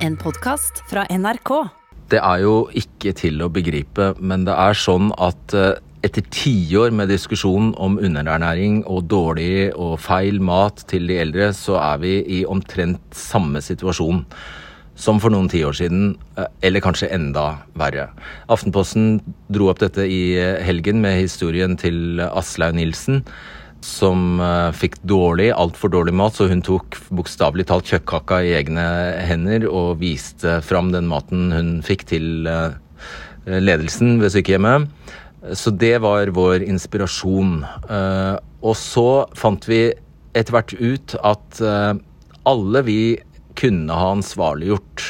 En podkast fra NRK. Det er jo ikke til å begripe, men det er sånn at eh, etter tiår med diskusjon om underernæring og dårlig og feil mat til de eldre, så er vi i omtrent samme situasjon som for noen tiår siden, eh, eller kanskje enda verre. Aftenposten dro opp dette i eh, helgen med historien til Aslaug Nilsen som uh, fikk dårlig, altfor dårlig mat, så hun tok bokstavelig talt kjøttkaka i egne hender og viste fram den maten hun fikk til uh, ledelsen ved sykehjemmet. Så det var vår inspirasjon. Uh, og så fant vi etter hvert ut at alle vi kunne ha ansvarliggjort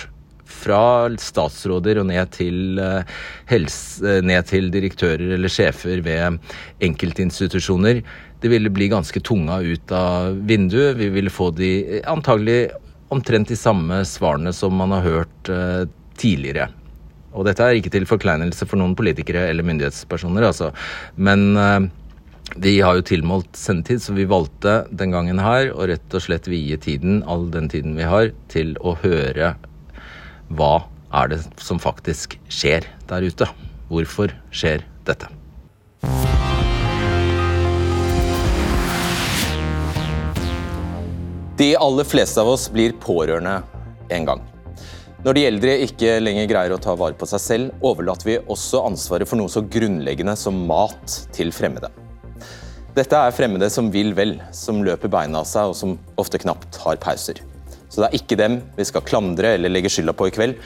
fra statsråder og ned til, helse, ned til direktører eller sjefer ved enkeltinstitusjoner det ville bli ganske tunga ut av vinduet. Vi ville få de antagelig omtrent de samme svarene som man har hørt tidligere. Og dette er ikke til forkleinelse for noen politikere eller myndighetspersoner, altså. Men vi har jo tilmålt sendetid, så vi valgte den gangen her å rett og slett vie tiden, all den tiden vi har, til å høre hva er det som faktisk skjer der ute. Hvorfor skjer dette? De aller fleste av oss blir pårørende en gang. Når de eldre ikke lenger greier å ta vare på seg selv, overlater vi også ansvaret for noe så grunnleggende som mat til fremmede. Dette er fremmede som vil vel, som løper beina av seg og som ofte knapt har pauser. Så det er ikke dem vi skal klandre eller legge skylda på i kveld.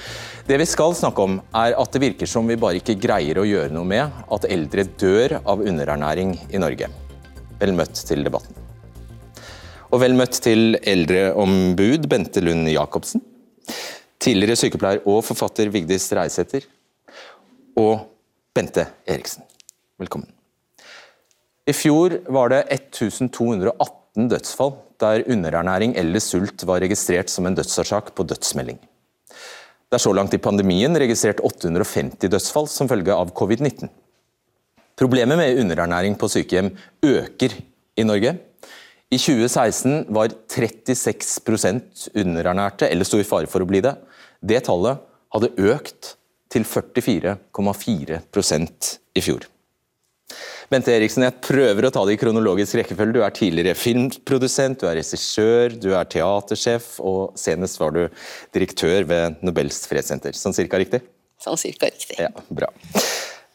Det vi skal snakke om, er at det virker som vi bare ikke greier å gjøre noe med at eldre dør av underernæring i Norge. Vel møtt til debatten. Og vel møtt til eldreombud Bente Lund Jacobsen. Tidligere sykepleier og forfatter Vigdis Reisæter. Og Bente Eriksen. Velkommen. I fjor var det 1218 dødsfall der underernæring eller sult var registrert som en dødsårsak på dødsmelding. Det er så langt i pandemien registrert 850 dødsfall som følge av covid-19. Problemet med underernæring på sykehjem øker i Norge. I 2016 var 36% underernærte eller sto i fare for å bli det. Det tallet hadde økt til 44,4% i fjor. Bente Eriksen, jeg prøver å ta det i kronologisk rekkefølge. Du er tidligere filmprodusent, du er regissør, du er teatersjef, og senest var du direktør ved Nobels fredssenter. Sånn cirka riktig? Sånn cirka riktig. Ja, bra.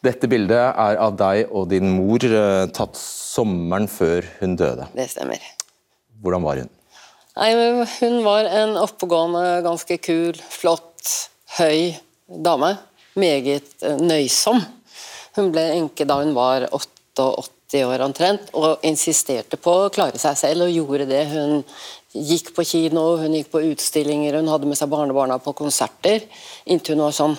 Dette bildet er av deg og din mor eh, tatt sommeren før hun døde. Det stemmer. Hvordan var hun? Nei, hun var en oppegående, ganske kul, flott, høy dame. Meget eh, nøysom. Hun ble enke da hun var 88 år omtrent, og insisterte på å klare seg selv, og gjorde det. Hun gikk på kino, hun gikk på utstillinger, hun hadde med seg barnebarna på konserter, inntil hun var sånn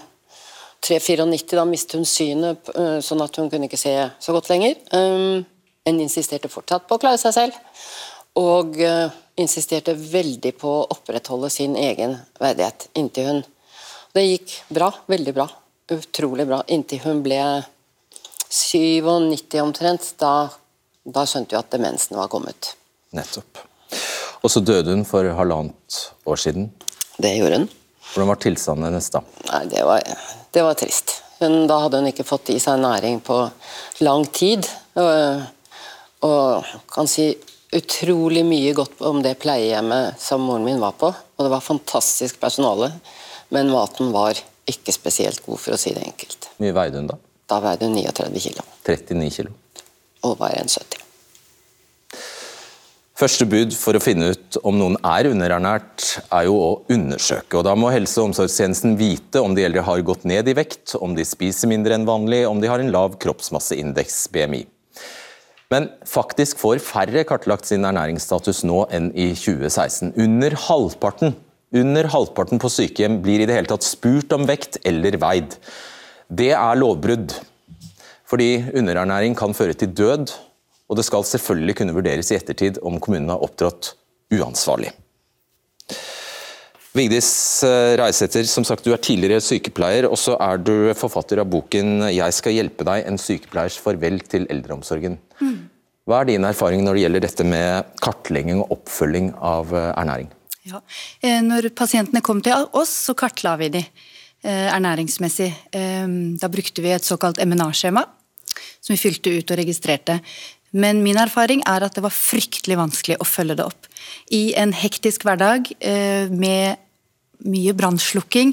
3-94. Da mistet hun synet, sånn at hun kunne ikke se så godt lenger. Um, hun insisterte fortsatt på å klare seg selv, og insisterte veldig på å opprettholde sin egen verdighet inntil hun Det gikk bra, veldig bra, utrolig bra, inntil hun ble 97 omtrent. Da, da skjønte vi at demensen var kommet. Nettopp. Og så døde hun for halvannet år siden. Det gjorde hun. Hvordan var tilstanden hennes da? Nei, det var, det var trist. Hun, da hadde hun ikke fått i seg næring på lang tid. Og, og kan si utrolig mye godt om det pleiehjemmet som moren min var på. Og det var fantastisk personale, men maten var ikke spesielt god, for å si det enkelt. Mye veide hun da? Da veide hun 39 kilo. 39 kilo. Og var 1,70. Første bud for å finne ut om noen er underernært, er jo å undersøke. og Da må helse- og omsorgstjenesten vite om de eldre har gått ned i vekt, om de spiser mindre enn vanlig, om de har en lav kroppsmasseindeks, BMI. Men faktisk får færre kartlagt sin ernæringsstatus nå enn i 2016. Under halvparten, under halvparten på sykehjem blir i det hele tatt spurt om vekt eller veid. Det er lovbrudd. Fordi underernæring kan føre til død, og det skal selvfølgelig kunne vurderes i ettertid om kommunen har opptrådt uansvarlig. Vigdis eh, Reisæter, som sagt, du er tidligere sykepleier, og så er du forfatter av boken 'Jeg skal hjelpe deg en sykepleiers farvel til eldreomsorgen'. Hva er din erfaring når det gjelder dette med kartlegging og oppfølging av eh, ernæring? Ja. Eh, når pasientene kom til oss, så kartla vi de eh, ernæringsmessig. Da brukte vi et såkalt MNA-skjema, som vi fylte ut og registrerte. Men min erfaring er at det var fryktelig vanskelig å følge det opp. I en hektisk hverdag med mye brannslukking.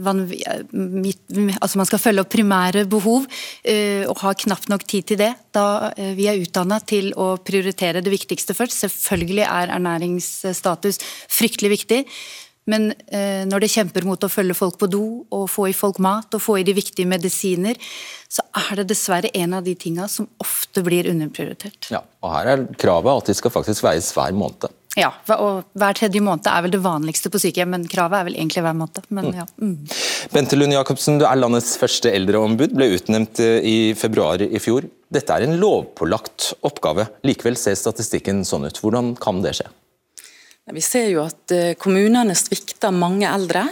Altså man skal følge opp primære behov uh, og har knapt nok tid til det. Da vi er utdanna til å prioritere det viktigste først. Selvfølgelig er ernæringsstatus fryktelig viktig. Men eh, når det kjemper mot å følge folk på do, og få i folk mat og få i de viktige medisiner, så er det dessverre en av de tinga som ofte blir underprioritert. Ja, og Her er kravet at de skal faktisk veies hver måned. Ja, og hver tredje måned er vel det vanligste på sykehjem, men kravet er vel egentlig hver måned. Men, mm. ja. mm. Bente Lund Jacobsen, du er landets første eldreombud, ble utnevnt eh, i februar i fjor. Dette er en lovpålagt oppgave, likevel ser statistikken sånn ut. Hvordan kan det skje? Vi ser jo at eh, kommunene svikter mange eldre,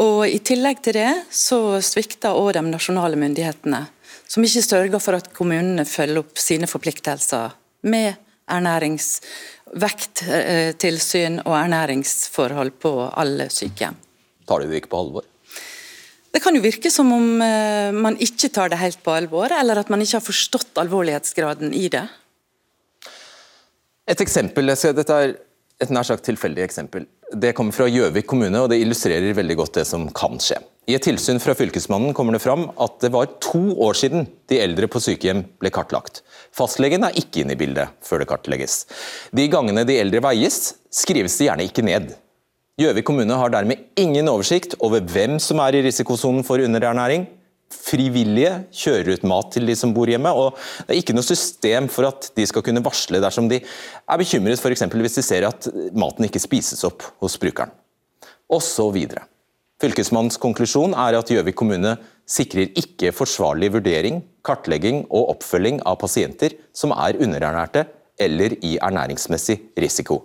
og i tillegg til det så svikter òg de nasjonale myndighetene, som ikke sørger for at kommunene følger opp sine forpliktelser med ernæringsvekttilsyn og ernæringsforhold på alle sykehjem. Tar du ikke på alvor? Det kan jo virke som om eh, man ikke tar det helt på alvor, eller at man ikke har forstått alvorlighetsgraden i det. Et eksempel, Dette er et nær sagt tilfeldig eksempel. Det kommer fra Gjøvik kommune, og det illustrerer veldig godt det som kan skje. I et tilsyn fra Fylkesmannen kommer det fram at det var to år siden de eldre på sykehjem ble kartlagt. Fastlegen er ikke inne i bildet før det kartlegges. De gangene de eldre veies, skrives de gjerne ikke ned. Gjøvik kommune har dermed ingen oversikt over hvem som er i risikosonen for underernæring, frivillige kjører ut mat til de som bor hjemme. og Det er ikke noe system for at de skal kunne varsle dersom de er bekymret f.eks. hvis de ser at maten ikke spises opp hos brukeren. Og så videre. Fylkesmannens konklusjon er at Gjøvik kommune sikrer ikke forsvarlig vurdering, kartlegging og oppfølging av pasienter som er underernærte eller i ernæringsmessig risiko.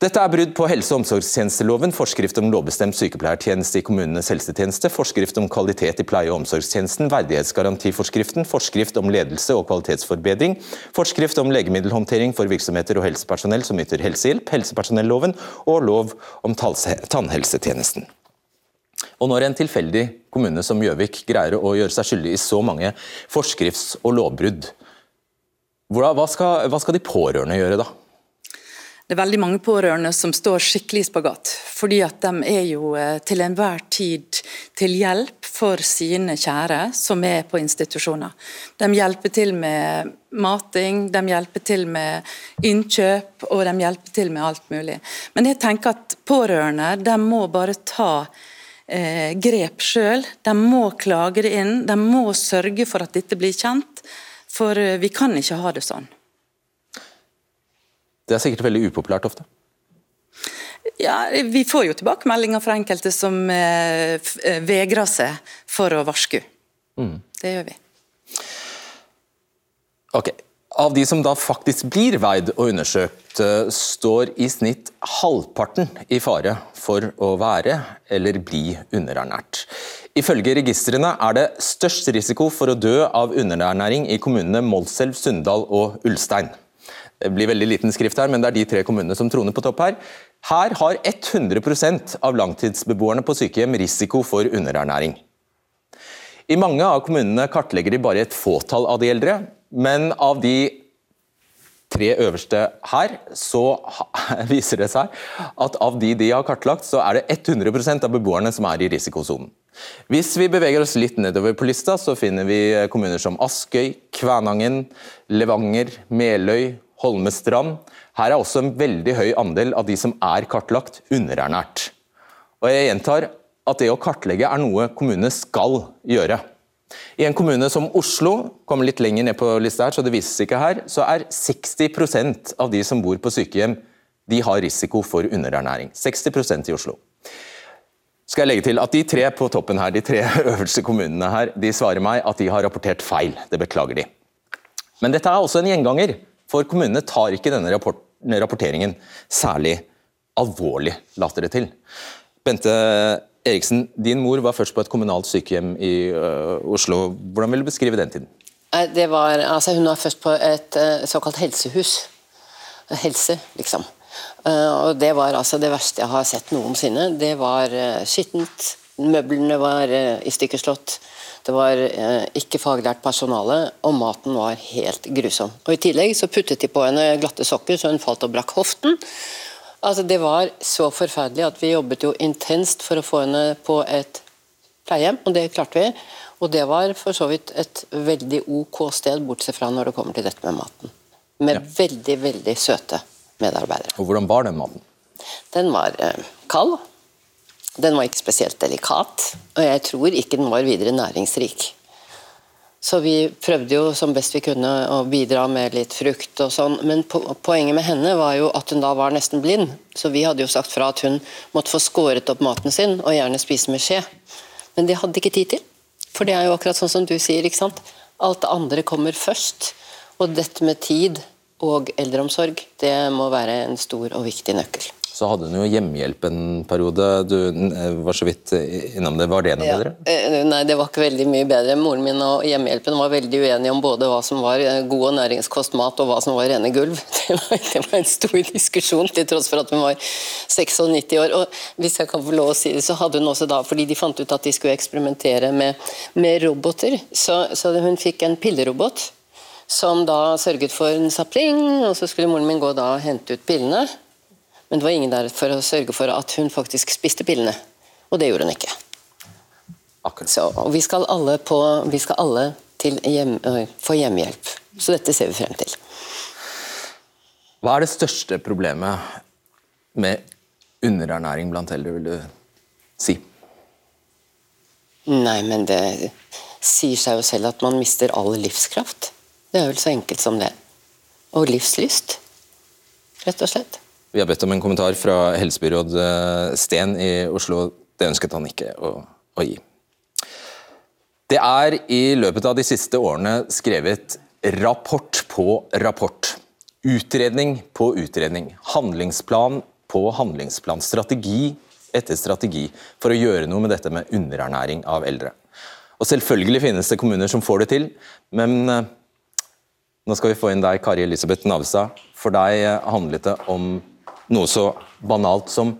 Dette er brudd på helse- og omsorgstjenesteloven, forskrift om lovbestemt sykepleiertjeneste i kommunenes helsetjeneste, forskrift om kvalitet i pleie- og omsorgstjenesten, verdighetsgarantiforskriften, forskrift om ledelse og kvalitetsforbedring, forskrift om legemiddelhåndtering for virksomheter og helsepersonell som yter helsehjelp, helsepersonelloven og lov om tannhelsetjenesten. Og når en tilfeldig kommune som Gjøvik greier å gjøre seg skyldig i så mange forskrifts- og lovbrudd, hva skal, hva skal de pårørende gjøre da? Det er veldig mange pårørende som står skikkelig i spagat. Fordi at de er jo eh, til enhver tid til hjelp for sine kjære som er på institusjoner. De hjelper til med mating, de hjelper til med innkjøp og de hjelper til med alt mulig. Men jeg tenker at pårørende de må bare ta eh, grep sjøl. De må klage det inn, de må sørge for at dette blir kjent. For eh, vi kan ikke ha det sånn. Det er sikkert veldig upopulært ofte? Ja, Vi får jo tilbakemeldinger fra enkelte som eh, eh, vegrer seg for å varsku. Mm. Det gjør vi. Ok. Av de som da faktisk blir veid og undersøkt, eh, står i snitt halvparten i fare for å være eller bli underernært. Ifølge registrene er det størst risiko for å dø av underernæring i kommunene Målselv, Sunndal og Ulstein. Det blir veldig liten skrift her, men det er de tre kommunene som troner på topp her. Her har 100% av langtidsbeboerne på sykehjem risiko for underernæring. I mange av kommunene kartlegger de bare et fåtall av de eldre, men av de tre øverste her, så viser det seg at av de de har kartlagt, så er det 100% av beboerne som er i risikosonen. Hvis vi beveger oss litt nedover på lista, så finner vi kommuner som Askøy, Kvænangen, Levanger, Meløy, Holmestrand. Her er også en veldig høy andel av de som er kartlagt, underernært. Og jeg gjentar at det å kartlegge er noe kommunene skal gjøre. I en kommune som Oslo, kommer litt lenger ned på lista her, så det vises ikke her, så er 60% av de som bor på sykehjem, de har risiko for underernæring. 60% i Oslo. Skal jeg legge til at De tre på toppen her, de tre øverste kommunene her, de svarer meg at de har rapportert feil. Det beklager de. Men dette er også en gjenganger. For kommunene tar ikke denne rapport rapporteringen særlig alvorlig, later det til. Bente Eriksen, din mor var først på et kommunalt sykehjem i uh, Oslo. Hvordan vil du beskrive den tiden? Var, altså hun var først på et uh, såkalt helsehus. Helse, liksom. Uh, og det var altså det verste jeg har sett noensinne. Det var skittent. Møblene var i stykker slått. Det var uh, ikke faglært personale, og maten var helt grusom. Og I tillegg så puttet de på henne glatte sokker, så hun falt og brakk hoften. Altså Det var så forferdelig at vi jobbet jo intenst for å få henne på et pleiehjem, og det klarte vi. Og det var for så vidt et veldig ok sted, bortsett fra når det kommer til dette med maten. Med ja. veldig, veldig søte medarbeidere. Og Hvordan var den maten? Den var eh, kald. Den var ikke spesielt delikat, og jeg tror ikke den var videre næringsrik. Så vi prøvde jo som best vi kunne å bidra med litt frukt og sånn, men po poenget med henne var jo at hun da var nesten blind. Så vi hadde jo sagt fra at hun måtte få skåret opp maten sin, og gjerne spise med skje. Men det hadde ikke tid til. For det er jo akkurat sånn som du sier, ikke sant. Alt det andre kommer først. Og dette med tid og eldreomsorg, det må være en stor og viktig nøkkel. Så hadde hun jo hjemmehjelp en periode. Du eh, var så vidt innom det. Var det noe ja. bedre? Eh, nei, det var ikke veldig mye bedre. Moren min og hjemmehjelpen var veldig uenige om både hva som var eh, god og næringskost mat, og hva som var rene gulv. Det var, det var en stor diskusjon, til tross for at hun var 96 år. Og hvis jeg kan få lov å si det, så hadde hun også da, fordi de fant ut at de skulle eksperimentere med, med roboter, så, så hun fikk en pillerobot som da sørget for en sapling, og så skulle moren min gå da og hente ut pillene. Men det var ingen der for å sørge for at hun faktisk spiste pillene. Og det gjorde hun ikke. Akkurat. Så, vi skal alle, på, vi skal alle hjem, få hjemmehjelp. Så dette ser vi frem til. Hva er det største problemet med underernæring blant eldre, vil du si? Nei, men det sier seg jo selv at man mister all livskraft. Det er vel så enkelt som det. Og livslyst, rett og slett. Vi har bedt om en kommentar fra helsebyråd eh, Sten i Oslo. Det ønsket han ikke å, å gi. Det er i løpet av de siste årene skrevet rapport på rapport. Utredning på utredning. Handlingsplan på handlingsplan. Strategi etter strategi for å gjøre noe med dette med underernæring av eldre. Og Selvfølgelig finnes det kommuner som får det til, men eh, nå skal vi få inn deg, Kari Elisabeth Navstad. For deg handlet det om noe så banalt som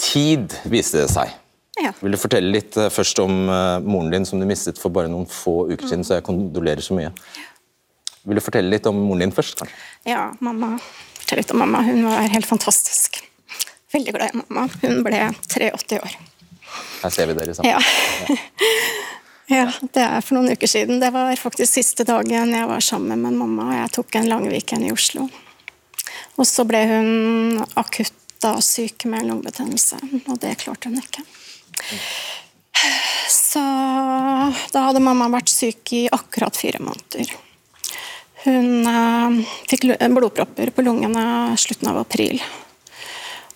tid, viste det seg. Ja. Vil du fortelle litt uh, først om uh, moren din, som du mistet for bare noen få uker siden, så jeg kondolerer så mye. Vil du fortelle litt om moren din først? kanskje? Ja, mamma. Fortell litt om mamma. Hun var helt fantastisk. Veldig glad i mamma. Hun ble 83 år. Her ser vi dere sammen. Ja. ja. det er for noen uker siden. Det var faktisk siste dagen jeg var sammen med mamma, og jeg tok en lang weekend i Oslo. Og så ble hun akutt da syk med lungebetennelse, og det klarte hun ikke. Så da hadde mamma vært syk i akkurat fire måneder. Hun eh, fikk blodpropper på lungene slutten av april.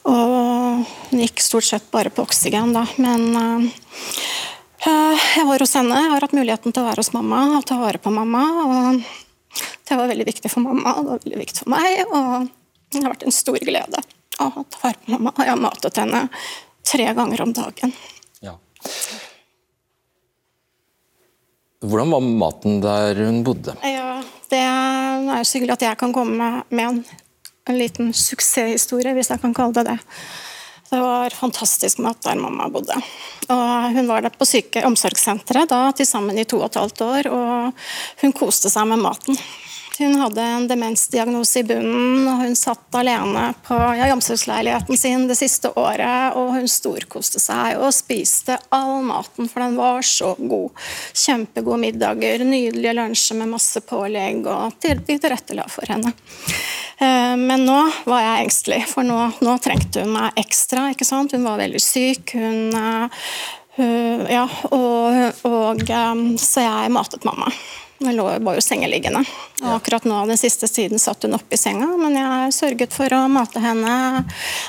Og hun gikk stort sett bare på oksygen, da. Men eh, jeg var hos henne. Jeg har hatt muligheten til å være hos mamma og ta vare på mamma. Og det var veldig viktig for mamma, og det var veldig viktig for meg. og det har vært en stor glede å ta vare på mamma. Jeg har matet henne tre ganger om dagen. Ja. Hvordan var maten der hun bodde? Ja, det er så hyggelig at jeg kan komme med en, en liten suksesshistorie, hvis jeg kan kalle det det. Det var fantastisk mat der mamma bodde. Og hun var der på syke omsorgssenteret da, til sammen i to og et halvt år, og hun koste seg med maten. Hun hadde en demensdiagnose i bunnen, og hun satt alene på ja, omsorgsleiligheten sin det siste året, og hun storkoste seg og spiste all maten, for den var så god. Kjempegode middager, nydelige lunsjer med masse pålegg, og de tilrettela for henne. Eh, men nå var jeg engstelig, for nå, nå trengte hun meg ekstra. ikke sant? Hun var veldig syk. hun Uh, ja, og, og, eh, så jeg matet mamma. Hun var jo sengeliggende. Og akkurat nå den siste tiden satt hun oppe i senga, men jeg sørget for å mate henne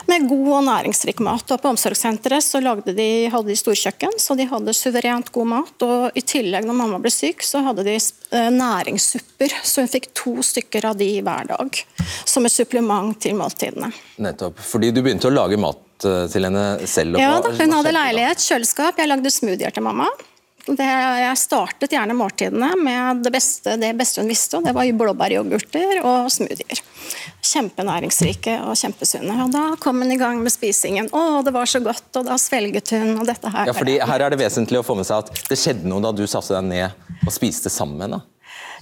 med god og næringsrik mat. Og på omsorgssenteret så de, hadde de storkjøkken, så de hadde suverent god mat. Og i tillegg, når mamma ble syk, så hadde de eh, næringssupper, så hun fikk to stykker av de hver dag. Som et supplement til måltidene. Nettopp. Fordi du begynte å lage mat eh, til henne selv? ja, da, hun hadde leilighet, kjøleskap. Jeg lagde smoothier til mamma Det, jeg startet gjerne måltidene med det beste, det beste hun visste, og det var blåbæryoghurter og smoothier. Kjempenæringsrike og kjempesunne. Og da kom hun i gang med spisingen. Å, det var så godt, og da svelget hun, og dette her Ja, fordi Her er det vesentlig å få med seg at det skjedde noe da du satte deg ned og spiste sammen med henne.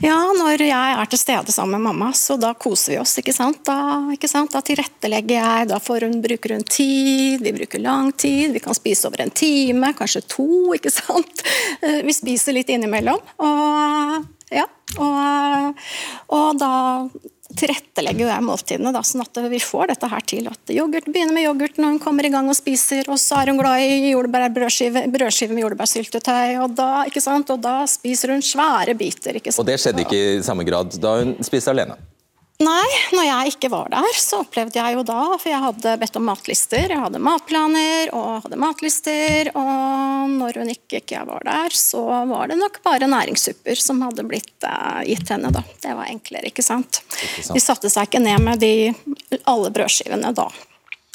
Ja, når jeg er til stede sammen med mamma, så da koser vi oss. ikke sant? Da, ikke sant? da tilrettelegger jeg, da hun, bruker hun tid, vi bruker lang tid. Vi kan spise over en time, kanskje to, ikke sant. Eh, vi spiser litt innimellom. Og, ja, og, og da tilrettelegger jeg måltidene, da, sånn at vi får dette her til. At yoghurt begynner med yoghurt når hun kommer i gang og spiser, og så er hun glad i brødskive, brødskive med jordbærsyltetøy, og da, ikke sant? og da spiser hun svære biter. Ikke sant? Og det skjedde ikke i samme grad da hun spiste alene? Nei, når jeg ikke var der, så opplevde jeg jo da For jeg hadde bedt om matlister. Jeg hadde matplaner og hadde matlister. Og når hun ikke, ikke jeg var der, så var det nok bare næringssupper som hadde blitt eh, gitt henne, da. Det var enklere, ikke sant. ikke sant. De satte seg ikke ned med de, alle brødskivene da.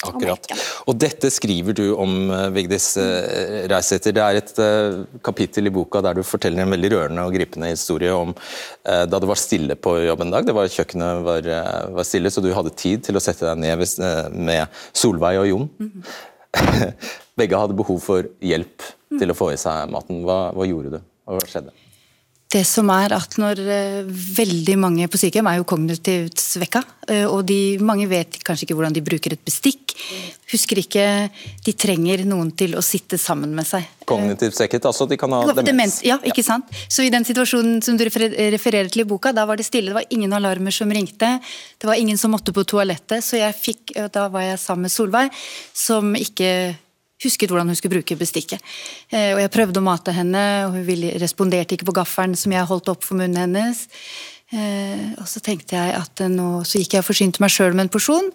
Akkurat. Og dette skriver du om, eh, Vigdis eh, Reisæter. Det er et uh, kapittel i boka der du forteller en veldig rørende og gripende historie om da det var stille på jobb en dag. Det var, kjøkkenet var, var, stille, så du hadde tid til å sette deg ned med Solveig og Jon. Mm -hmm. Begge hadde behov for hjelp til å få i seg maten. Hva, hva gjorde du? Hva skjedde? Det som er at når uh, veldig mange på sykehjem er jo kognitivt svekka, uh, og de, mange vet kanskje ikke hvordan de bruker et bestikk. Husker ikke De trenger noen til å sitte sammen med seg. Kognitivt svekket, altså de kan ha demens? demens ja, ikke sant. Så i den situasjonen som du refererer til i boka, da var det stille. Det var ingen alarmer som ringte. Det var ingen som måtte på toalettet, så jeg fikk, da var jeg sammen med Solveig, som ikke husket hvordan hun skulle bruke bestikket. Eh, og Jeg prøvde å mate henne, og hun responderte ikke på gaffelen som jeg holdt opp for munnen hennes. Eh, og Så tenkte jeg at nå, så gikk jeg og forsynte meg sjøl med en porsjon.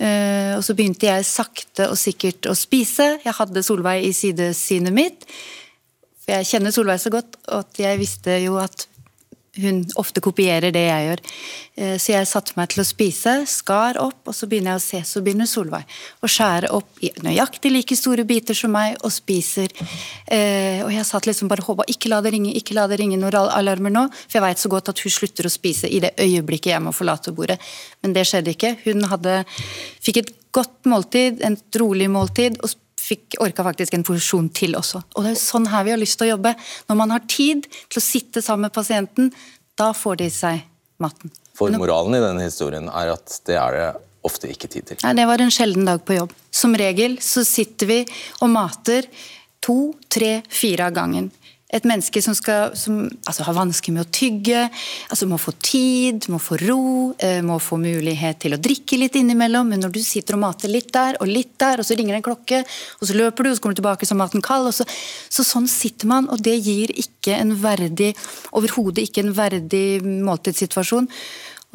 Eh, og så begynte jeg sakte og sikkert å spise. Jeg hadde Solveig i sidesynet mitt. For jeg kjenner Solveig så godt at jeg visste jo at hun ofte kopierer det jeg gjør. Eh, så jeg satte meg til å spise, skar opp, og så begynner jeg å se, så begynner Solveig å skjære opp i nøyaktig like store biter som meg, og spiser. Eh, og jeg satt liksom bare håpa ikke la det ringe, ikke la det ringe noen alarmer nå, for jeg veit så godt at hun slutter å spise i det øyeblikket jeg må forlate bordet. Men det skjedde ikke. Hun hadde, fikk et godt måltid, et rolig måltid. og fikk orka faktisk en porsjon til også. Og det er sånn her vi har lyst til å jobbe. Når man har tid til å sitte sammen med pasienten, da får de seg maten. For moralen i denne historien er at det er det ofte ikke tid til. Nei, Det var en sjelden dag på jobb. Som regel så sitter vi og mater to, tre, fire av gangen et menneske som, skal, som altså, har vansker med å tygge, altså må få tid, må få ro, eh, må få mulighet til å drikke litt innimellom. Men når du sitter og mater litt der og litt der, og så ringer en klokke, og så løper du, og så kommer du tilbake som maten kald. Så, så, sånn sitter man, og det gir ikke en verdig, overhodet ikke en verdig måltidssituasjon.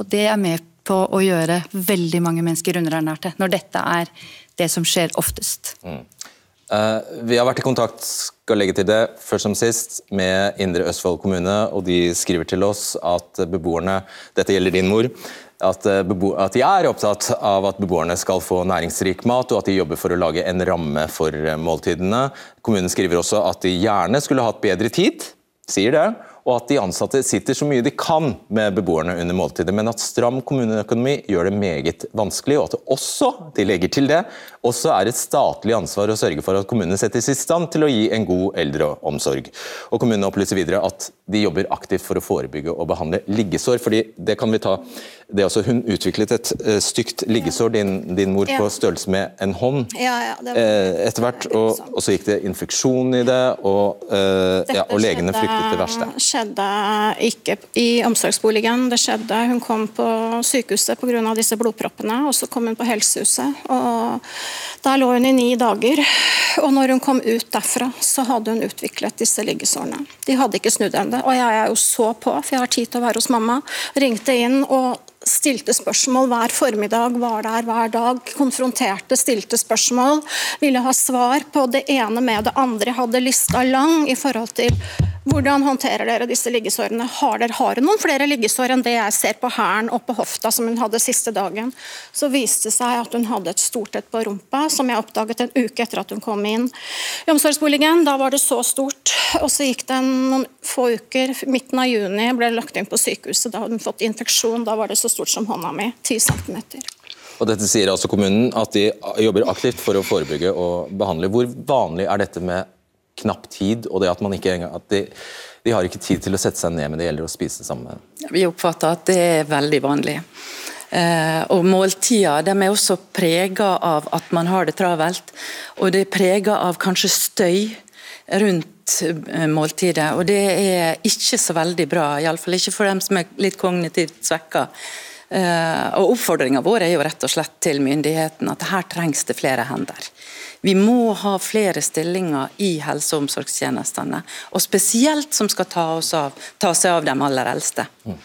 Og det er med på å gjøre veldig mange mennesker underernærte, når dette er det som skjer oftest. Mm. Uh, vi har vært i kontakt skal legge til det, først som sist, med Indre Østfold kommune. og De skriver til oss at beboerne Dette gjelder din mor. At, eh, at, de er opptatt av at beboerne skal få næringsrik mat, og at de jobber for å lage en ramme for eh, måltidene. Kommunen skriver også at de gjerne skulle hatt bedre tid, sier det og at de ansatte sitter så mye de kan med beboerne under måltidet, men at stram kommuneøkonomi gjør det meget vanskelig, og at det også, de legger til det, også er et statlig ansvar å sørge for at kommunene settes i stand til å gi en god eldreomsorg. Og Kommunene opplyser videre at de jobber aktivt for å forebygge og behandle liggesår. fordi det kan vi ta det er altså, Hun utviklet et uh, stygt liggesår, din, din mor, på størrelse med en hånd ja, ja, uh, etter hvert. Og, og, så gikk det infeksjon i det, og, ja, og legene fryktet det verste skjedde ikke i omsorgsboligen. Det skjedde, Hun kom på sykehuset pga. disse blodproppene, og så kom hun på helsehuset. og Der lå hun i ni dager. og når hun kom ut derfra, så hadde hun utviklet disse liggesårene. De hadde ikke snudd ennå, og jeg er jo så på, for jeg har tid til å være hos mamma. Ringte inn og stilte spørsmål hver formiddag, var der hver dag. Konfronterte, stilte spørsmål. Ville ha svar på det ene med det andre. Hadde lista lang i forhold til Hvordan håndterer dere disse liggesårene? Har dere har noen flere liggesår enn det jeg ser på hæren og på hofta som hun hadde siste dagen? Så viste det seg at hun hadde et stort et på rumpa, som jeg oppdaget en uke etter at hun kom inn i omsorgsboligen. Da var det så stort. Og så gikk det noen få uker, midten av juni ble det lagt inn på sykehuset. Da hadde hun fått infeksjon, da var det så stort som hånda mi, 10 cm. Og dette sier altså kommunen at de jobber aktivt for å forebygge og behandle. Hvor vanlig er dette med knapp tid, og det at man ikke at de, de har ikke tid til å sette seg ned men det gjelder å spise sammen? Vi oppfatter at det er veldig vanlig. Eh, og Måltider de er også prega av at man har det travelt, og det er prega av kanskje støy rundt eh, måltidet. og Det er ikke så veldig bra, iallfall ikke for dem som er litt kognitivt svekka. Eh, og Oppfordringa vår er jo rett og slett til myndighetene at her trengs det flere hender. Vi må ha flere stillinger i helse- og omsorgstjenestene, og spesielt som skal ta, av, ta seg av de aller eldste. Mm.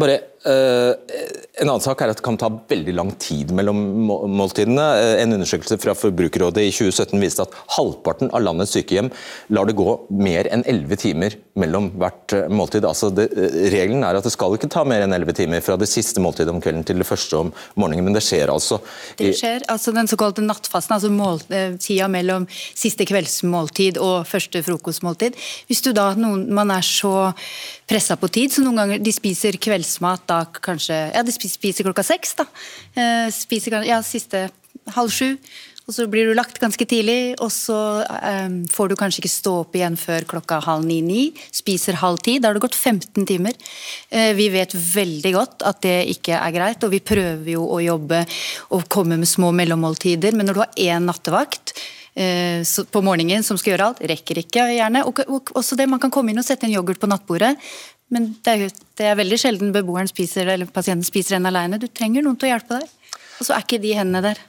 Bare Uh, en annen sak er at Det kan ta veldig lang tid mellom måltidene. Uh, en undersøkelse fra Forbrukerrådet i 2017 viste at halvparten av landets sykehjem lar det gå mer enn 11 timer mellom hvert uh, måltid. Altså det, regelen er at det skal ikke ta mer enn 11 timer fra det siste måltidet om kvelden til det første om morgenen, men det skjer altså. Det skjer, altså Den såkalte nattfasten, altså mål, tida mellom siste kveldsmåltid og første frokostmåltid. Hvis du da, noen, man er så pressa på tid, så noen ganger de spiser kveldsmat da kanskje Ja, de spiser klokka seks, da. Eh, spiser ja, siste halv sju. Og så blir du lagt ganske tidlig, og så um, får du kanskje ikke stå opp igjen før klokka halv ni-ni. Spiser halv ti. Da har det gått 15 timer. Uh, vi vet veldig godt at det ikke er greit, og vi prøver jo å jobbe og komme med små mellommåltider, men når du har én nattevakt på morgenen som skal gjøre alt, rekker ikke gjerne. Og, og, også det, Man kan komme inn og sette en yoghurt på nattbordet, men det er, det er veldig sjelden beboeren spiser, eller pasienten spiser en alene. Du trenger noen til å hjelpe deg. Og så er ikke de hendene der.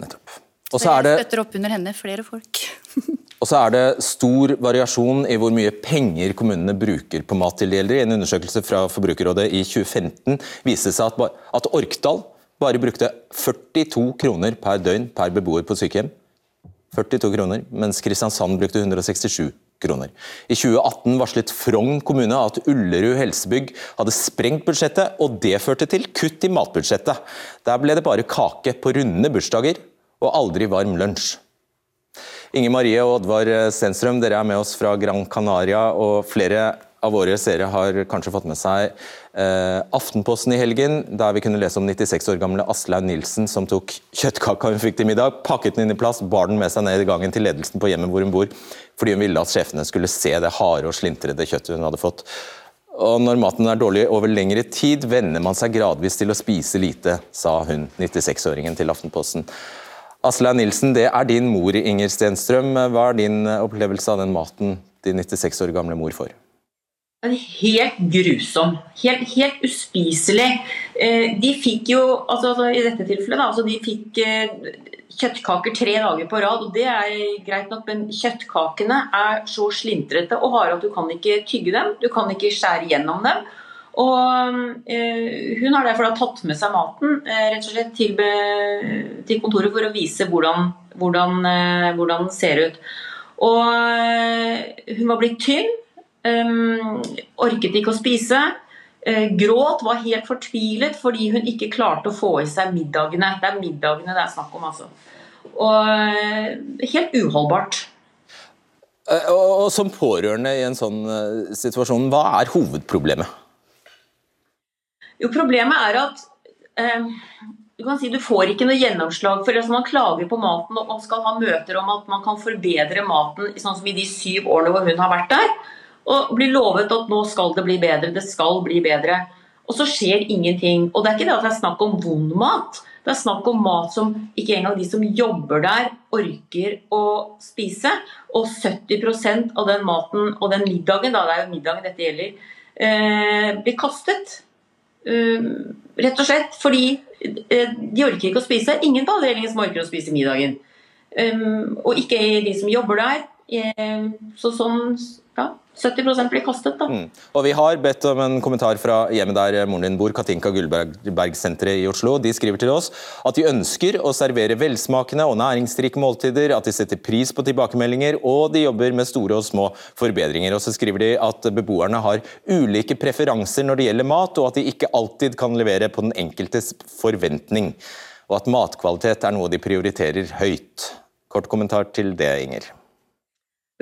Nettopp. Og så er det, støtter opp under henne, flere folk. og så er det stor variasjon i hvor mye penger kommunene bruker på mat til de eldre. En undersøkelse fra Forbrukerrådet i 2015 viste seg at, at Orkdal bare brukte 42 kroner per døgn per beboer på sykehjem. 42 kroner, mens Kristiansand brukte 167 kroner. I 2018 varslet Frogn kommune at Ullerud helsebygg hadde sprengt budsjettet, og det førte til kutt i matbudsjettet. Der ble det bare kake på runde bursdager og aldri varm lunsj. Inger Marie og Oddvar Stenstrøm, dere er med oss fra Gran Canaria, og flere av våre seere har kanskje fått med seg eh, Aftenposten i helgen, der vi kunne lese om 96 år gamle Aslaug Nilsen som tok kjøttkaka hun fikk til middag, pakket den inn i plast, bar den med seg ned i gangen til ledelsen på hjemmet hvor hun bor, fordi hun ville at sjefene skulle se det harde og slintrede kjøttet hun hadde fått. Og Når maten er dårlig over lengre tid, venner man seg gradvis til å spise lite, sa hun, 96-åringen til Aftenposten. Aslaug Nilsen, det er din mor, Inger Stenstrøm. Hva er din opplevelse av den maten din 96 år gamle mor får? Helt grusom. Helt, helt uspiselig. Eh, de fikk jo, altså, altså i dette tilfellet, da, altså de fikk eh, kjøttkaker tre dager på rad. og Det er greit nok, men kjøttkakene er så slintrete og harde at du kan ikke tygge dem. Du kan ikke skjære gjennom dem. Og eh, Hun har derfor tatt med seg maten rett og slett til, til kontoret for å vise hvordan, hvordan, hvordan den ser ut. Og Hun var blitt tynn. Orket ikke å spise. Uh, gråt, var helt fortvilet fordi hun ikke klarte å få i seg middagene. Det er middagene det er snakk om, altså. Og uh, helt uholdbart. Uh, og, Som pårørende i en sånn situasjon, hva er hovedproblemet? Jo, Problemet er at du kan si du får ikke noe gjennomslag for altså Man klager på maten og man skal ha møter om at man kan forbedre maten, sånn som i de syv årene hvor hun har vært der og blir lovet at nå skal det bli bedre, det skal bli bedre. Og så skjer ingenting. Og det er ikke det at det er snakk om vond mat. Det er snakk om mat som ikke engang de som jobber der, orker å spise. Og 70% av den maten og den middagen, da, det er jo middagen dette gjelder, eh, blir kastet. Eh, rett og slett fordi eh, de orker ikke å spise. Ingen på avdelingen som orker å spise middagen. Um, og ikke de som jobber der. Uh, så sånn 70 blir kastet, da. Mm. Og Vi har bedt om en kommentar fra hjemmet der moren din bor, Katinka Gullberg-senteret i Oslo. De skriver til oss at de ønsker å servere velsmakende og næringsrike måltider, at de setter pris på tilbakemeldinger, og de jobber med store og små forbedringer. Og så skriver de at beboerne har ulike preferanser når det gjelder mat, og at de ikke alltid kan levere på den enkeltes forventning. Og at matkvalitet er noe de prioriterer høyt. Kort kommentar til det, Inger.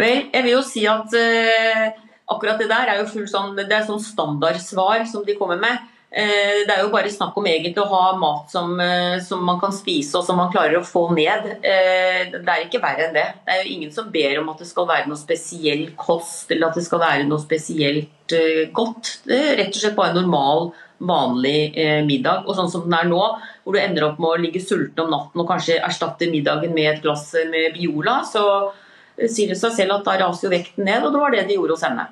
Vel, jeg vil jo si at uh, akkurat det der er jo full sånn, det er sånn standardsvar som de kommer med. Uh, det er jo bare snakk om egentlig å ha mat som, uh, som, man kan spise og som man klarer å få ned. det er ikke verre enn det. Det er jo ingen som ber om at det skal være noe spesiell kost eller at det skal være noe spesielt godt. Det er rett og slett bare normal vanlig middag. Og sånn som den er nå, hvor du ender opp med å ligge sulten om natten og kanskje erstatte middagen med et glass med Biola, så sier det seg selv at da raser jo vekten ned, og det var det de gjorde hos henne.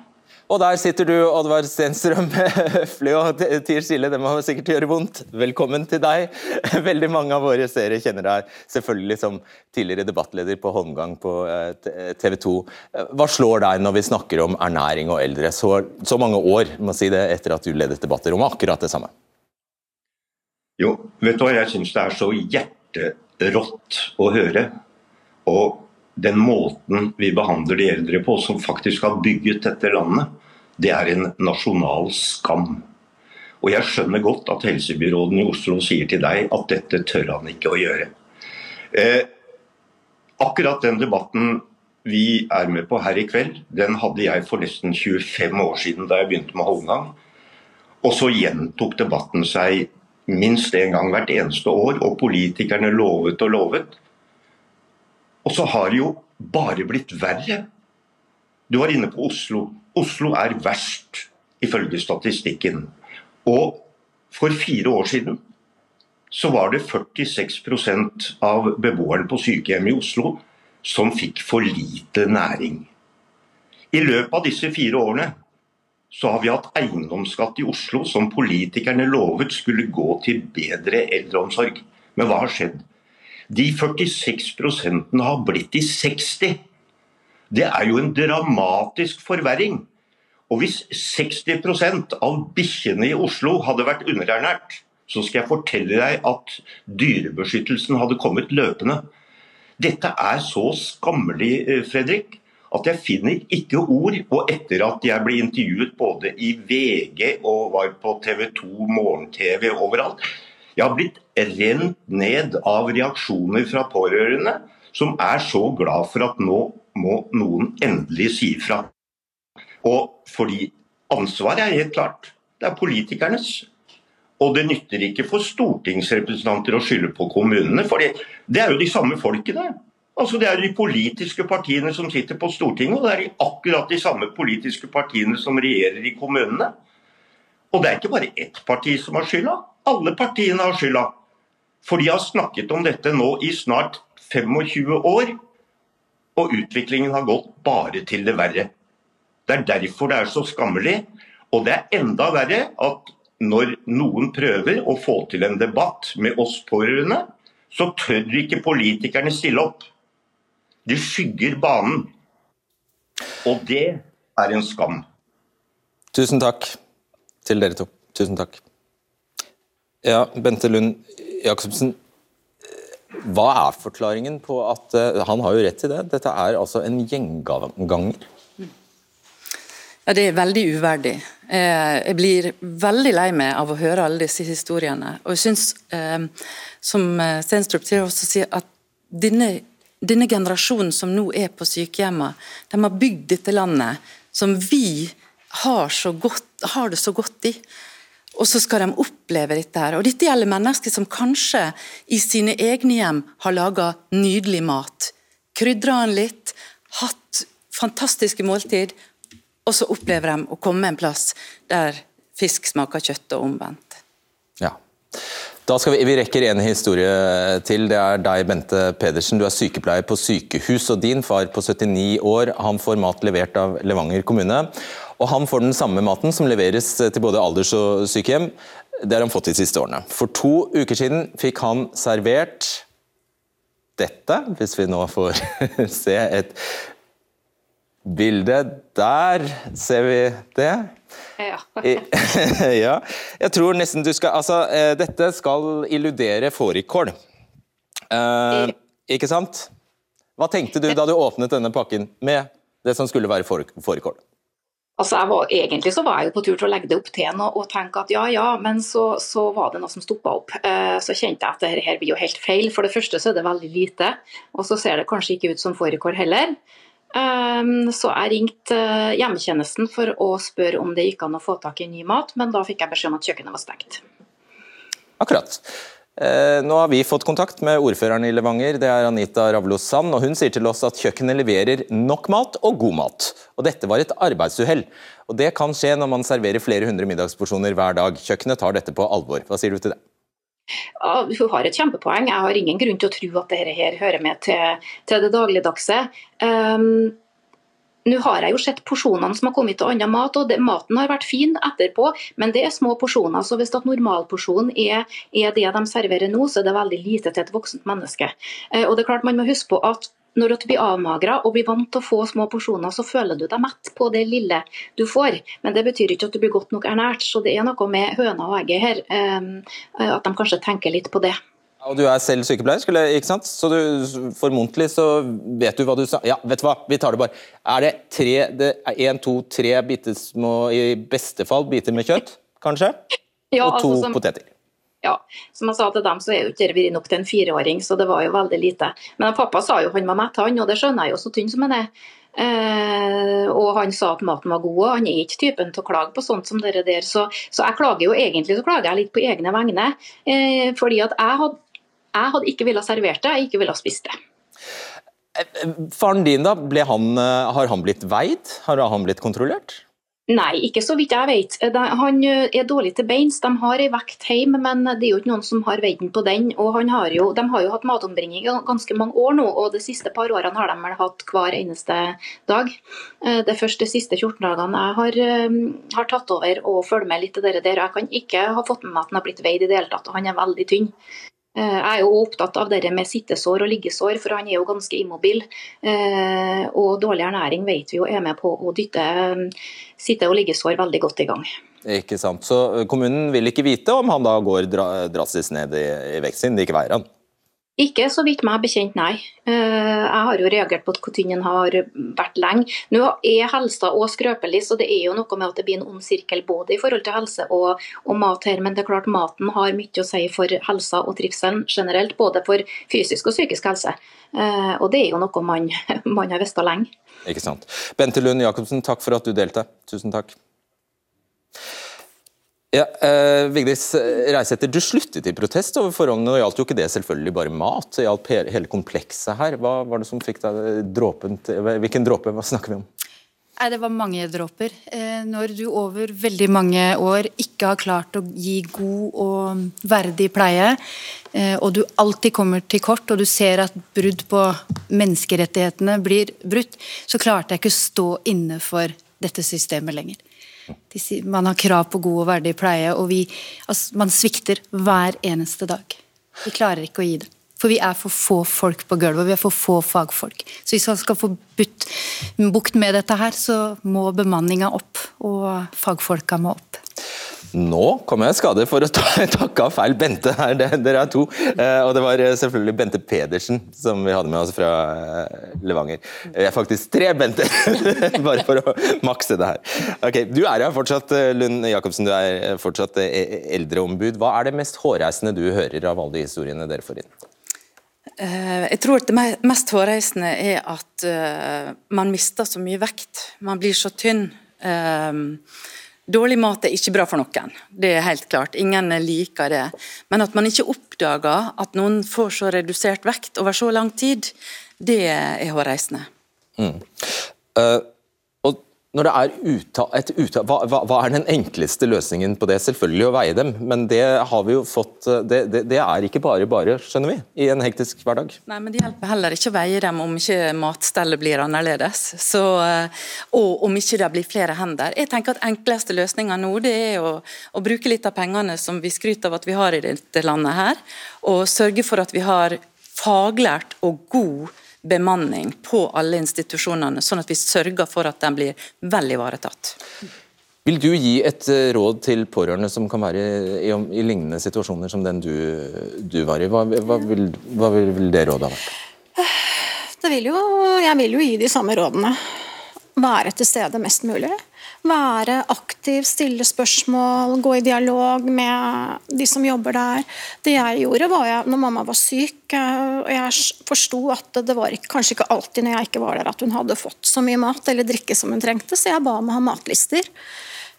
Og der sitter du, Oddvar Stenstrøm, høflig og tier stille. Det må sikkert gjøre vondt. Velkommen til deg. Veldig mange av våre seere kjenner deg selvfølgelig som tidligere debattleder på Holmgang på eh, TV 2. Hva slår deg når vi snakker om ernæring og eldre så, så mange år må si det, etter at du ledet debatter om akkurat det samme? Jo, vet du hva, jeg syns det er så hjerterått å høre. Og den måten vi behandler de eldre på, som faktisk har bygget dette landet, det er en nasjonal skam. Og jeg skjønner godt at helsebyråden i Oslo sier til deg at dette tør han ikke å gjøre. Eh, akkurat den debatten vi er med på her i kveld, den hadde jeg for nesten 25 år siden da jeg begynte med Holmgang. Og så gjentok debatten seg minst én gang hvert eneste år, og politikerne lovet og lovet. Og så har det jo bare blitt verre. Du var inne på Oslo. Oslo er verst, ifølge statistikken. Og for fire år siden så var det 46% av beboerne på sykehjem i Oslo som fikk for lite næring. I løpet av disse fire årene så har vi hatt eiendomsskatt i Oslo som politikerne lovet skulle gå til bedre eldreomsorg. Men hva har skjedd? De 46 har blitt til 60. Det er jo en dramatisk forverring. Og hvis 60% av bikkjene i Oslo hadde vært underernært, så skal jeg fortelle deg at dyrebeskyttelsen hadde kommet løpende. Dette er så skammelig, eh, Fredrik, at jeg finner ikke ord. Og etter at jeg ble intervjuet både i VG og var på TV 2 morgen-TV overalt, jeg har blitt rent ned av reaksjoner fra pårørende som er så glad for at nå må noen endelig si ifra. Og fordi ansvaret er helt klart. Det er politikernes. Og det nytter ikke for stortingsrepresentanter å skylde på kommunene, for det er jo de samme folkene. Altså Det er de politiske partiene som sitter på Stortinget, og det er akkurat de samme politiske partiene som regjerer i kommunene. Og det er ikke bare ett parti som har skylda. Alle partiene har skylda. For de har snakket om dette nå i snart 25 år, og utviklingen har gått bare til det verre. Det er derfor det er så skammelig. Og det er enda verre at når noen prøver å få til en debatt med oss pårørende, så tør ikke politikerne stille opp. De skygger banen. Og det er en skam. Tusen takk til dere to. Tusen takk. Ja, Bente Lund Jacobsen. Hva er forklaringen på at uh, Han har jo rett i det. Dette er altså en gjenganger. Ja, Det er veldig uverdig. Eh, jeg blir veldig lei meg av å høre alle disse historiene. Og jeg synes, eh, som Stenstrup sier, også sier at denne, denne generasjonen som nå er på sykehjemmene, de har bygd dette landet som vi har, godt, har det så godt i og så skal de oppleve dette. her. Og Dette gjelder mennesker som kanskje i sine egne hjem har laga nydelig mat. Krydra den litt, hatt fantastiske måltid, og så opplever de å komme en plass der fisk smaker kjøtt, og omvendt. Ja. Da skal vi, vi rekker en historie til. Det er deg, Bente Pedersen. Du er sykepleier på sykehus, og din far på 79 år han får mat levert av Levanger kommune. Og han får den samme maten som leveres til både alders- og sykehjem. Det har han fått de siste årene. For to uker siden fikk han servert dette, hvis vi nå får se et bilde. der ser vi det. Ja. ja. Jeg tror nesten du skal Altså, eh, dette skal illudere fårikål. Eh, ikke sant? Hva tenkte du da du åpnet denne pakken med det som skulle være fårikål? Altså, var, egentlig så var jeg jo på tur til å legge det opp til en og, tenke at ja, ja, men så, så var det noe som stoppa opp. Eh, så kjente jeg at dette her blir jo helt feil. For det første så er det veldig lite, og så ser det kanskje ikke ut som fårikål heller. Eh, så jeg ringte eh, hjemmetjenesten for å spørre om det gikk an å få tak i ny mat, men da fikk jeg beskjed om at kjøkkenet var stengt. Akkurat. Eh, nå har vi fått kontakt med ordføreren i Levanger, det er Anita Ravlo Sand. og Hun sier til oss at kjøkkenet leverer nok mat og god mat. Og Dette var et arbeidsuhell. Og Det kan skje når man serverer flere hundre middagsporsjoner hver dag. Kjøkkenet tar dette på alvor. Hva sier du til det? Ja, hun har et kjempepoeng. Jeg har ingen grunn til å tro at dette her hører med til, til det dagligdagse. Um, nå har jeg jo sett porsjonene som har kommet til annen mat, og det, maten har vært fin etterpå, men det er små porsjoner. så Hvis normalporsjonen er, er, det de serverer nå, så er det veldig lite til et voksent menneske. Eh, og det er klart Man må huske på at når du blir avmagra og blir vant til å få små porsjoner, så føler du deg mett på det lille du får. Men det betyr ikke at du blir godt nok ernært. Så det er noe med høna og egget her, eh, at de kanskje tenker litt på det. Og Du er selv sykepleier, skulle, ikke sant? så du, formodentlig så vet du hva du sa. Ja, vet du hva, vi tar det bare. Er det tre, det er en, to, tre bittesmå, i beste fall, biter med kjøtt, kanskje? Ja, og to altså, som, poteter. Ja, som jeg sa til dem, så er jo ikke det nok til en fireåring, så det var jo veldig lite. Men pappa sa jo han var mett, han, og det skjønner jeg jo, så tynn som han er. Uh, og han sa at maten var god, og han er ikke typen til å klage på sånt som dere der. Så, så jeg klager jo egentlig så klager jeg litt på egne vegne. Uh, fordi at jeg hadde jeg hadde ikke villet servert det, jeg ikke ville spist det. Faren din, da, han, eh, har han blitt veid? Har han blitt kontrollert? Nei, ikke så vidt jeg vet. Han eh, er dårlig til beins. De har ei vekt hjemme, men det er jo ikke noen som har veid på den. Og har jo, de har jo hatt matombringing i ganske mange år nå, og de siste par årene har de vel hatt hver eneste dag. Eh, det er først de siste 14 dagene jeg har, har tatt over og følger med litt til dere der. Jeg kan ikke ha fått med meg at han har blitt veid i det hele tatt, og han er veldig tynn. Eh, jeg er jo opptatt av det med sittesår og liggesår, for han er jo ganske immobil. Eh, og dårlig ernæring vet vi jo er med på å dytte eh, sitte- og liggesår veldig godt i gang. Ikke sant. Så kommunen vil ikke vite om han da går drastisk ned i, i vekst sin, det ikke veier han? Ikke så vidt meg bekjent, nei. Eh, jeg har jo reagert på at hvor har vært lenge. Nå er helsa òg skrøpelig, så det er jo noe med at det blir en ond sirkel både i forhold til helse og, og, mat her. Men det er klart maten har mye å si for helsa og trivselen generelt, både for fysisk og psykisk helse. Eh, og det er jo noe man, man har visst lenge. Ikke sant. Bente Lund Jacobsen, takk for at du delte. Tusen takk. Ja, eh, Vigdis Reisæter, du sluttet i protest over forholdene. og gjaldt jo ikke det selvfølgelig bare mat, det gjaldt hele komplekset her. Hva var det som fikk deg dråpen til Hvilken dråpe hva snakker vi om? Nei, Det var mange dråper. Eh, når du over veldig mange år ikke har klart å gi god og verdig pleie, eh, og du alltid kommer til kort, og du ser at brudd på menneskerettighetene blir brutt, så klarte jeg ikke å stå inne for dette systemet lenger. Man har krav på god og verdig pleie, og vi, altså, man svikter hver eneste dag. Vi klarer ikke å gi det. For vi er for få folk på gulvet, vi er for få fagfolk. Så hvis man skal få bukt med dette her, så må bemanninga opp, og fagfolka må opp. Nå kom jeg i skade for å ta, takke feil Bente her, dere er to. Eh, og det var eh, selvfølgelig Bente Pedersen som vi hadde med oss fra eh, Levanger. Jeg er faktisk tre Bente, bare for å makse det her. Ok, Du er her fortsatt, Lund Jacobsen, du er fortsatt eldreombud. Hva er det mest hårreisende du hører av alle de historiene dere får inn? Jeg tror det mest hårreisende er at man mister så mye vekt. Man blir så tynn. Dårlig mat er ikke bra for noen, det er helt klart. Ingen liker det. Men at man ikke oppdager at noen får så redusert vekt over så lang tid, det er hårreisende. Mm. Uh, når det er uttak, et uttak hva, hva, hva, er den enkleste løsningen på det? Selvfølgelig å veie dem, men det har vi jo fått det, det, det, er ikke bare bare, skjønner vi, i en hektisk hverdag. Nei, men Det hjelper heller ikke å veie dem om ikke matstellet blir annerledes. Så, eh, og om ikke det blir flere hender. Jeg tenker at enkleste løsninga nå det er å, å, bruke litt av pengene som vi skryter av at vi har i dette landet her, og sørge for at vi har faglært og god bemanning på alle institusjonene, sånn at vi sørger for at den blir vel ivaretatt. Vil du gi et eh, råd til pårørende som kan være i, i lignende situasjoner som den du, du var i? Hva, hva, vil, hva, vil, det rådet ha vært? Det vil jo, jeg vil jo gi de samme rådene. Være til stede mest mulig. Være aktiv, stille spørsmål, gå i dialog med de som jobber der. Det jeg gjorde var jeg, når mamma var syk, eh, og jeg forsto at det var ikke, kanskje ikke alltid når jeg ikke var der at hun hadde fått så mye mat eller drikke som hun trengte, så jeg ba om å ha matlister.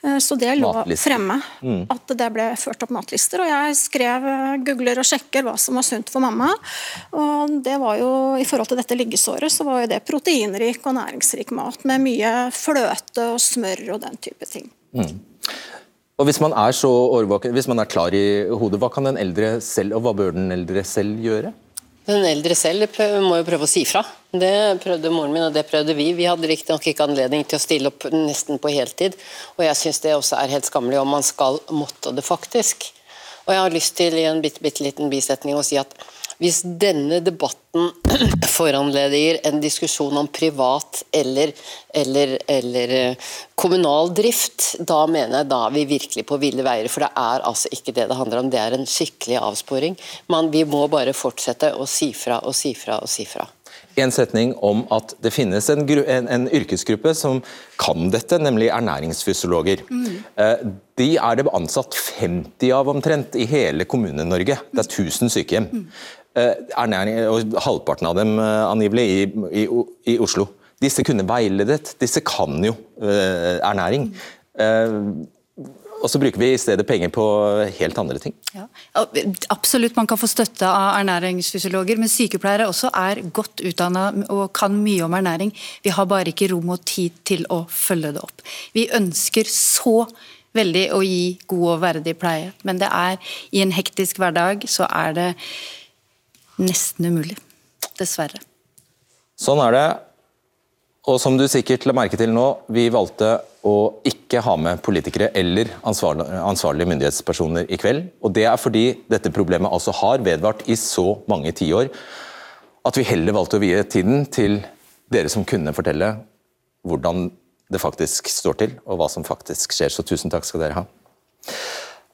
Eh, så det lå fremme, mm. at det ble ført opp matlister. Og jeg skrev, eh, googler og sjekker hva som var sunt for mamma. Og det var jo, i forhold til dette liggesåret, så var jo det proteinrik og næringsrik mat med mye fløte og smør og den type ting. Mm. Og Hvis man er så årvåken, hvis man er klar i hodet, hva kan den eldre selv, og hva bør den eldre selv gjøre? Den eldre selv må jo prøve å si fra. Det prøvde moren min, og det prøvde vi. Vi hadde riktignok ikke anledning til å stille opp nesten på heltid, og jeg syns det også er helt skammelig om man skal måtte det faktisk. Og jeg har lyst til i en bitte, bitte liten bisetning å si at hvis denne debatten foranlediger en diskusjon om privat eller, eller, eller, eh, kommunal drift, da mener jeg da er vi virkelig på ville veier. For det er altså ikke det det handler om, det er en skikkelig avsporing. Men vi må bare fortsette å si fra og si fra og si fra en setning om at det finnes en, en, en, yrkesgruppe som kan dette, nemlig ernæringsfysiologer. Mm. De er det ansatt 50 av omtrent i hele Kommune-Norge. Det er 1000 sykehjem. Mm. Eh, ernæring, og halvparten av dem eh, angivelig i, i, i, Oslo. Disse kunne veiledet, disse kan jo uh, ernæring. Og så bruker vi i stedet penger på helt andre ting. Ja. Absolutt, man kan få støtte av ernæringsfysiologer, men sykepleiere også er godt utdanna og kan mye om ernæring. Vi har bare ikke rom og tid til å følge det opp. Vi ønsker så veldig å gi god og verdig pleie, men det er i en hektisk hverdag så er det nesten umulig. Dessverre. Sånn er det. Og som du sikkert la merke til nå, vi valgte å ikke ha med politikere eller ansvarlige myndighetspersoner i kveld. Og Det er fordi dette problemet altså har vedvart i så mange tiår at vi heller valgte å vie tiden til dere som kunne fortelle hvordan det faktisk står til, og hva som faktisk skjer. Så tusen takk skal dere ha.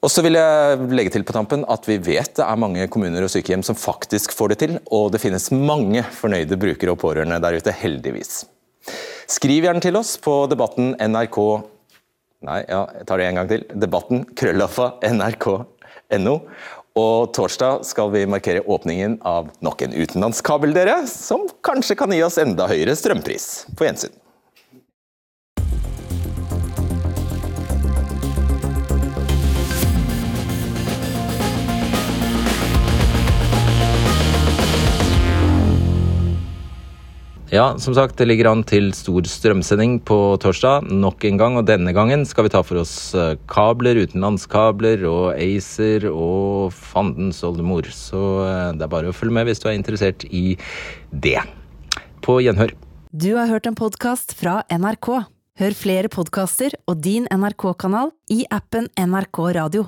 Og så vil jeg legge til på tampen at Vi vet det er mange kommuner og sykehjem som faktisk får det til, og det finnes mange fornøyde brukere og pårørende der ute, heldigvis. Skriv gjerne til oss på debatten nrk Nei, ja, jeg tar det en gang til. Debatten krøllaffa nrk.no. Og torsdag skal vi markere åpningen av nok en utenlandskabel, dere, som kanskje kan gi oss enda høyere strømpris. På gjensyn. Ja, som sagt, det ligger an til stor strømsending på torsdag nok en gang. Og denne gangen skal vi ta for oss eh, kabler, utenlandskabler og ACER og fandens oldemor. Så eh, det er bare å følge med hvis du er interessert i det. På gjenhør. Du har hørt en podkast fra NRK. Hør flere podkaster og din NRK-kanal i appen NRK Radio.